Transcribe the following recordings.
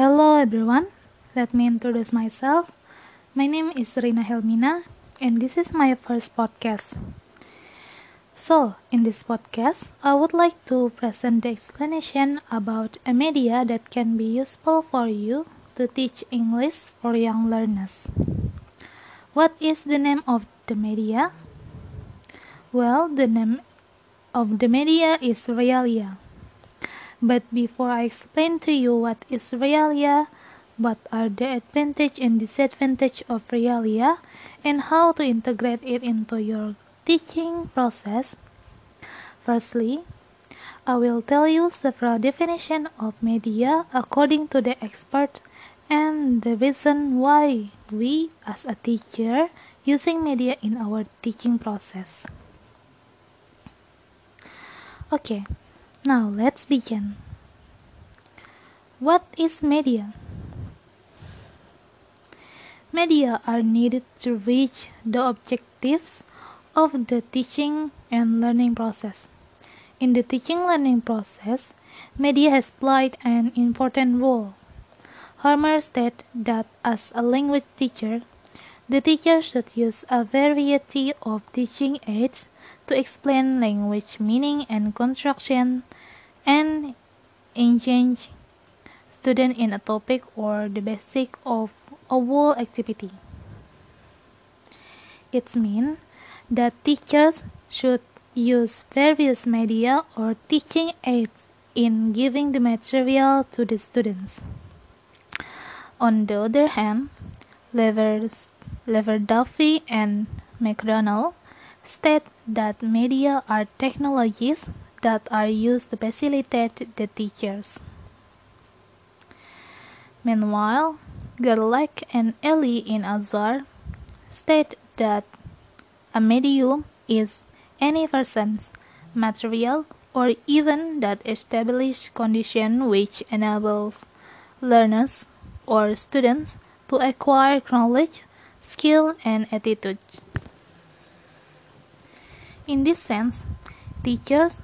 Hello everyone, let me introduce myself. My name is Rina Helmina, and this is my first podcast. So, in this podcast, I would like to present the explanation about a media that can be useful for you to teach English for young learners. What is the name of the media? Well, the name of the media is Realia. But before I explain to you what is Realia, what are the advantage and disadvantage of Realia, and how to integrate it into your teaching process, firstly, I will tell you several definitions of media according to the expert and the reason why we as a teacher using media in our teaching process. Okay, now let's begin. What is media? Media are needed to reach the objectives of the teaching and learning process. In the teaching learning process, media has played an important role. Harmer stated that as a language teacher, the teacher should use a variety of teaching aids to explain language meaning and construction and engage student in a topic or the basic of a whole activity. It means that teachers should use various media or teaching aids in giving the material to the students. On the other hand, Levers, Lever Duffy and McDonald state that media are technologies that are used to facilitate the teachers. Meanwhile, Gerlach and Ely in Azhar state that a medium is any person's material or even that established condition which enables learners or students to acquire knowledge, skill, and attitude. In this sense, teachers,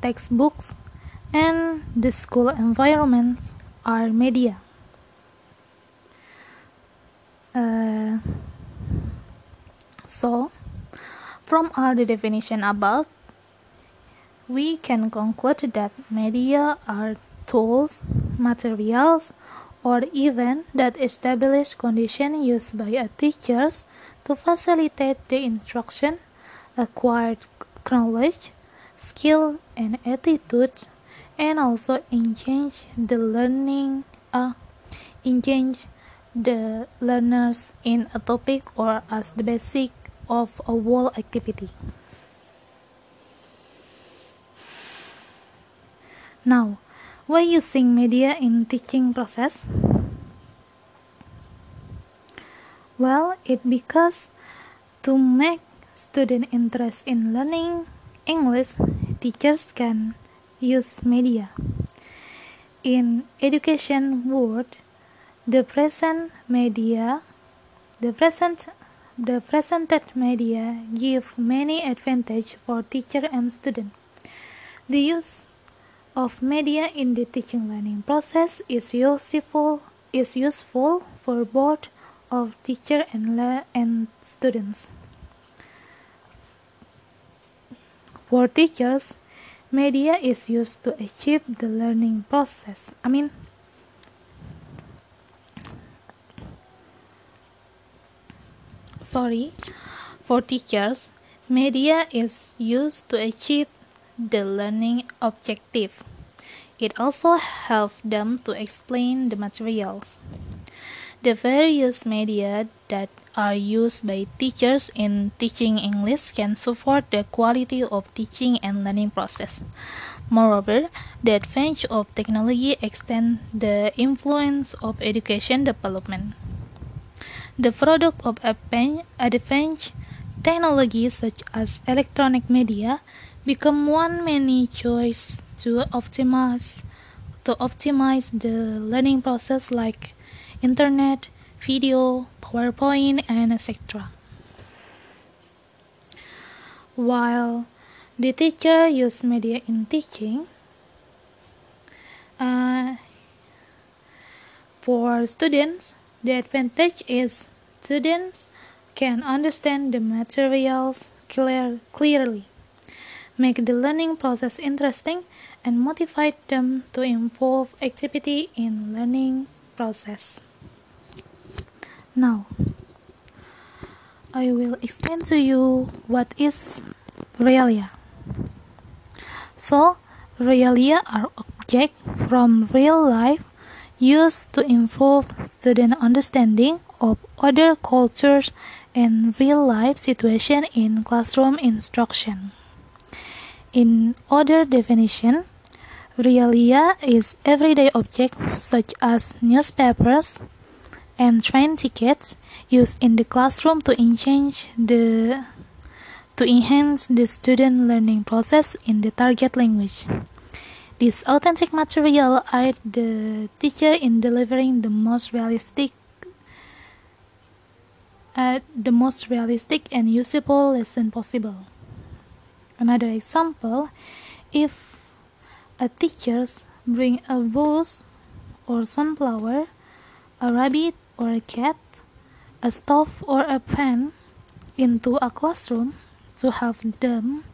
textbooks, and the school environment are media. Uh, so, from all the definition above, we can conclude that media are tools, materials, or even that established condition used by a teachers to facilitate the instruction, acquired knowledge, skill, and attitudes, and also engage the learning, uh, engage the learners in a topic or as the basic of a whole activity. Now, why using media in teaching process? Well, it because to make student interest in learning English, teachers can use media. In education world, the present media, the present the presented media give many advantage for teacher and student. The use of media in the teaching learning process is useful is useful for both of teacher and and students. For teachers, media is used to achieve the learning process. I mean, sorry, for teachers, media is used to achieve the learning objective. It also helps them to explain the materials. The various media that are used by teachers in teaching English can support the quality of teaching and learning process. Moreover, the advance of technology extends the influence of education development. The product of advanced technology such as electronic media become one many choice to optimize to optimize the learning process like internet, video, PowerPoint, and etc. While the teacher use media in teaching, uh, For students, the advantage is students can understand the materials clear, clearly, make the learning process interesting, and motivate them to involve activity in learning process. Now, I will explain to you what is realia. So, realia are objects from real life used to improve student understanding of other cultures and real life situation in classroom instruction. In other definition, realia is everyday objects such as newspapers and train tickets used in the classroom to enhance the to enhance the student learning process in the target language. This authentic material aid the teacher in delivering the most realistic uh, the most realistic and usable lesson possible. Another example, if a teacher bring a rose or sunflower, a rabbit or a cat, a stove or a pen into a classroom to have them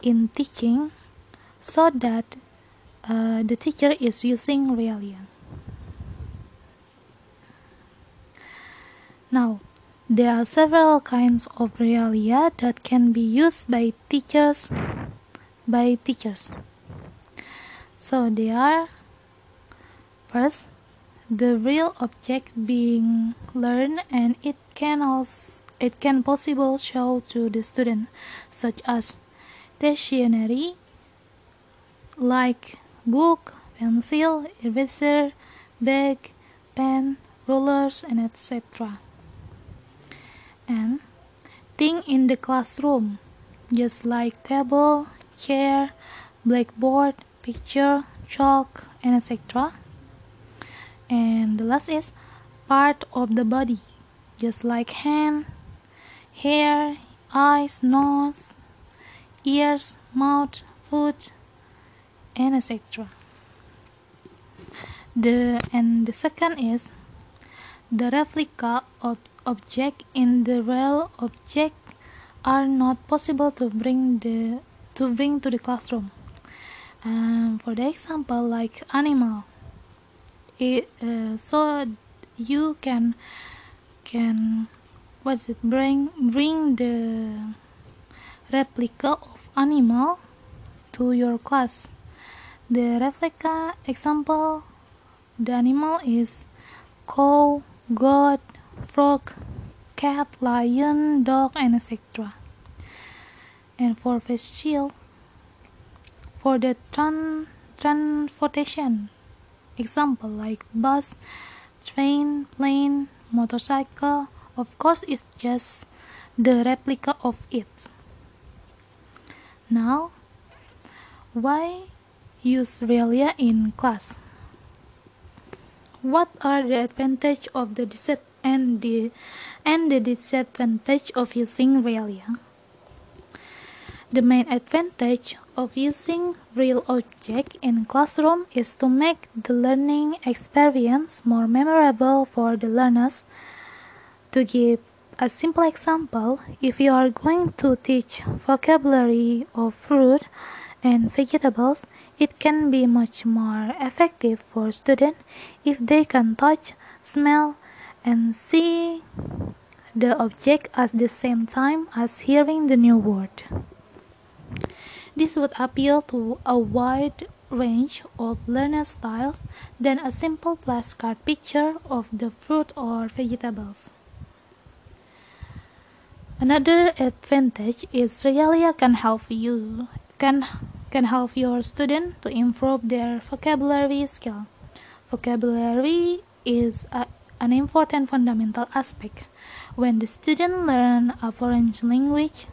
in teaching so that uh, the teacher is using realia. Now, there are several kinds of realia that can be used by teachers by teachers. So they are first the real object being learned and it can also it can possible show to the student such as stationery like book, pencil, eraser, bag, pen, rulers, and etc. And thing in the classroom, just like table, chair, blackboard, picture, chalk, and etc. And the last is part of the body, just like hand, hair, eyes, nose, ears, mouth, foot, and etc. The and the second is the replica of object in the real object are not possible to bring the to bring to the classroom. Um, for the example, like animal, it uh, so you can can what's it bring bring the replica of animal to your class the replica example the animal is cow, goat, frog, cat, lion, dog, and etc. And for face shield, for the tran transportation example like bus, train, plane, motorcycle, of course it's just the replica of it. Now, why use realia in class. What are the advantage of the disadvantage and the and the disadvantage of using realia? The main advantage of using real object in classroom is to make the learning experience more memorable for the learners. To give a simple example, if you are going to teach vocabulary of fruit and vegetables, it can be much more effective for students if they can touch, smell, and see the object at the same time as hearing the new word. This would appeal to a wide range of learner styles than a simple flashcard picture of the fruit or vegetables. Another advantage is Realia can help you can can help your student to improve their vocabulary skill. Vocabulary is a, an important fundamental aspect. When the student learn a foreign language,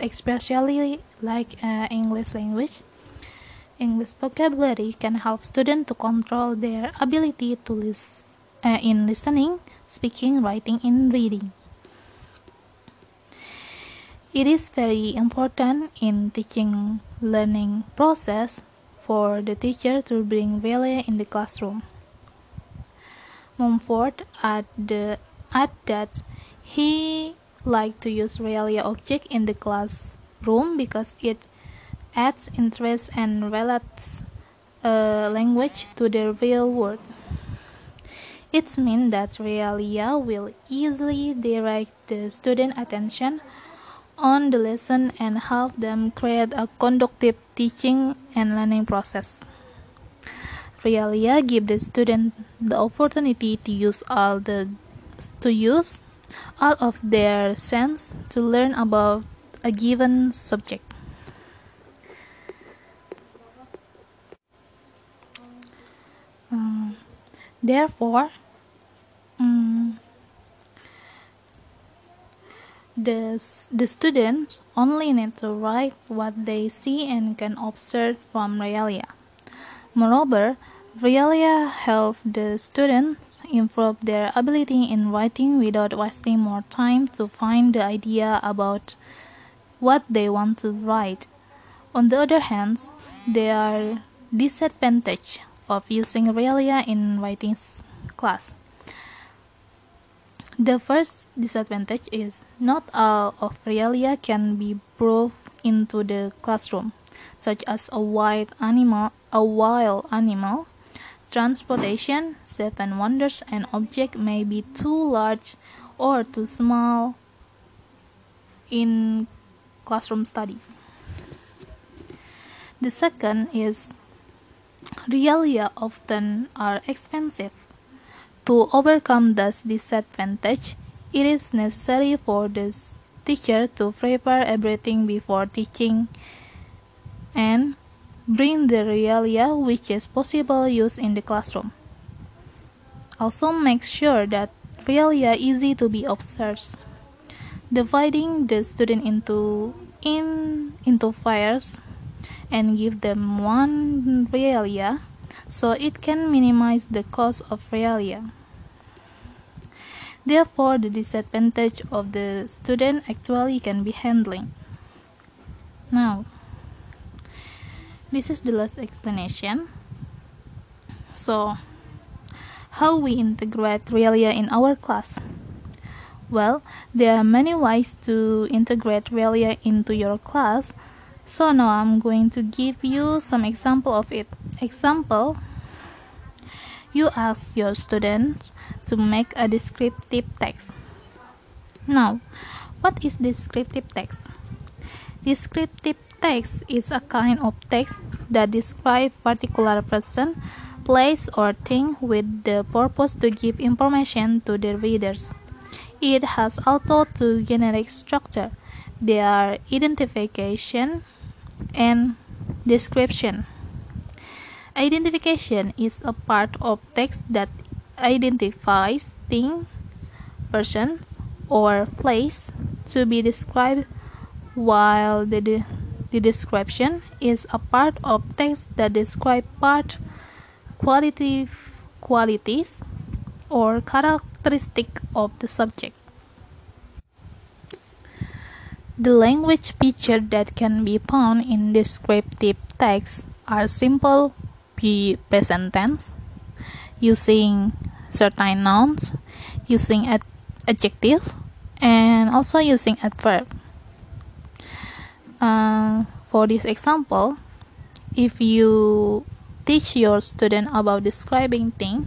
especially like uh, English language, English vocabulary can help students to control their ability to listen uh, in listening, speaking, writing, and reading. It is very important in teaching learning process for the teacher to bring value in the classroom. Mumford add, the, add that he liked to use realia object in the classroom because it adds interest and relates a language to the real world. It means that realia will easily direct the student attention on the lesson and help them create a conductive teaching and learning process. Realia give the student the opportunity to use all the to use all of their sense to learn about a given subject. Um, therefore, um, the, the students only need to write what they see and can observe from realia. Moreover, realia help the students improve their ability in writing without wasting more time to find the idea about what they want to write. On the other hand, there are disadvantages of using realia in writing class. The first disadvantage is not all of realia can be brought into the classroom, such as a wild animal, a wild animal, transportation, seven wonders, and object may be too large or too small in classroom study. The second is realia often are expensive. To overcome this disadvantage, it is necessary for the teacher to prepare everything before teaching and bring the realia which is possible use in the classroom. Also make sure that realia easy to be observed. Dividing the student into in into fires and give them one realia so it can minimize the cost of realia. Therefore, the disadvantage of the student actually can be handling. Now, this is the last explanation. So, how we integrate realia in our class? Well, there are many ways to integrate realia into your class. So now I'm going to give you some example of it. Example, you ask your students to make a descriptive text. Now, what is descriptive text? Descriptive text is a kind of text that describes particular person, place or thing with the purpose to give information to the readers. It has also two generic structure. They are identification and description. Identification is a part of text that identifies thing, persons, or place to be described, while the, de- the description is a part of text that describe part, qualitative qualities, or characteristic of the subject. The language feature that can be found in descriptive text are simple present tense, using certain nouns, using ad- adjective, and also using adverb. Uh, for this example, if you teach your student about describing things,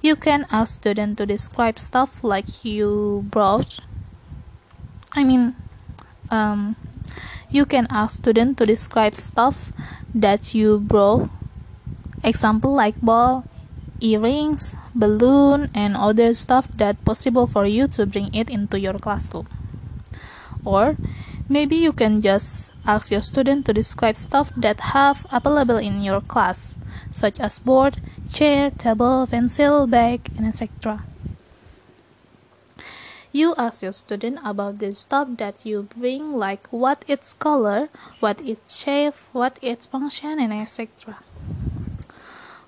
you can ask student to describe stuff like you brought. I mean, um, you can ask student to describe stuff that you brought example like ball earrings balloon and other stuff that possible for you to bring it into your classroom or maybe you can just ask your student to describe stuff that have available in your class such as board chair table pencil bag and etc you ask your student about the stuff that you bring like what its color what its shape what its function and etc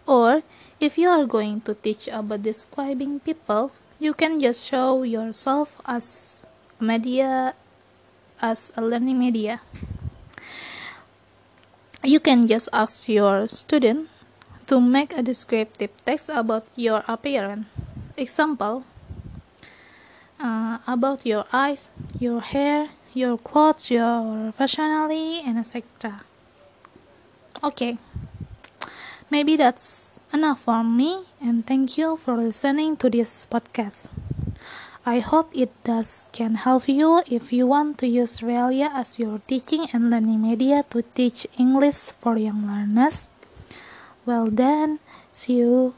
or if you are going to teach about describing people you can just show yourself as media as a learning media you can just ask your student to make a descriptive text about your appearance. Example uh, about your eyes, your hair, your clothes, your personality, and etc. Okay, maybe that's enough for me, and thank you for listening to this podcast. I hope it does can help you if you want to use Realia as your teaching and learning media to teach English for young learners. Well then, see you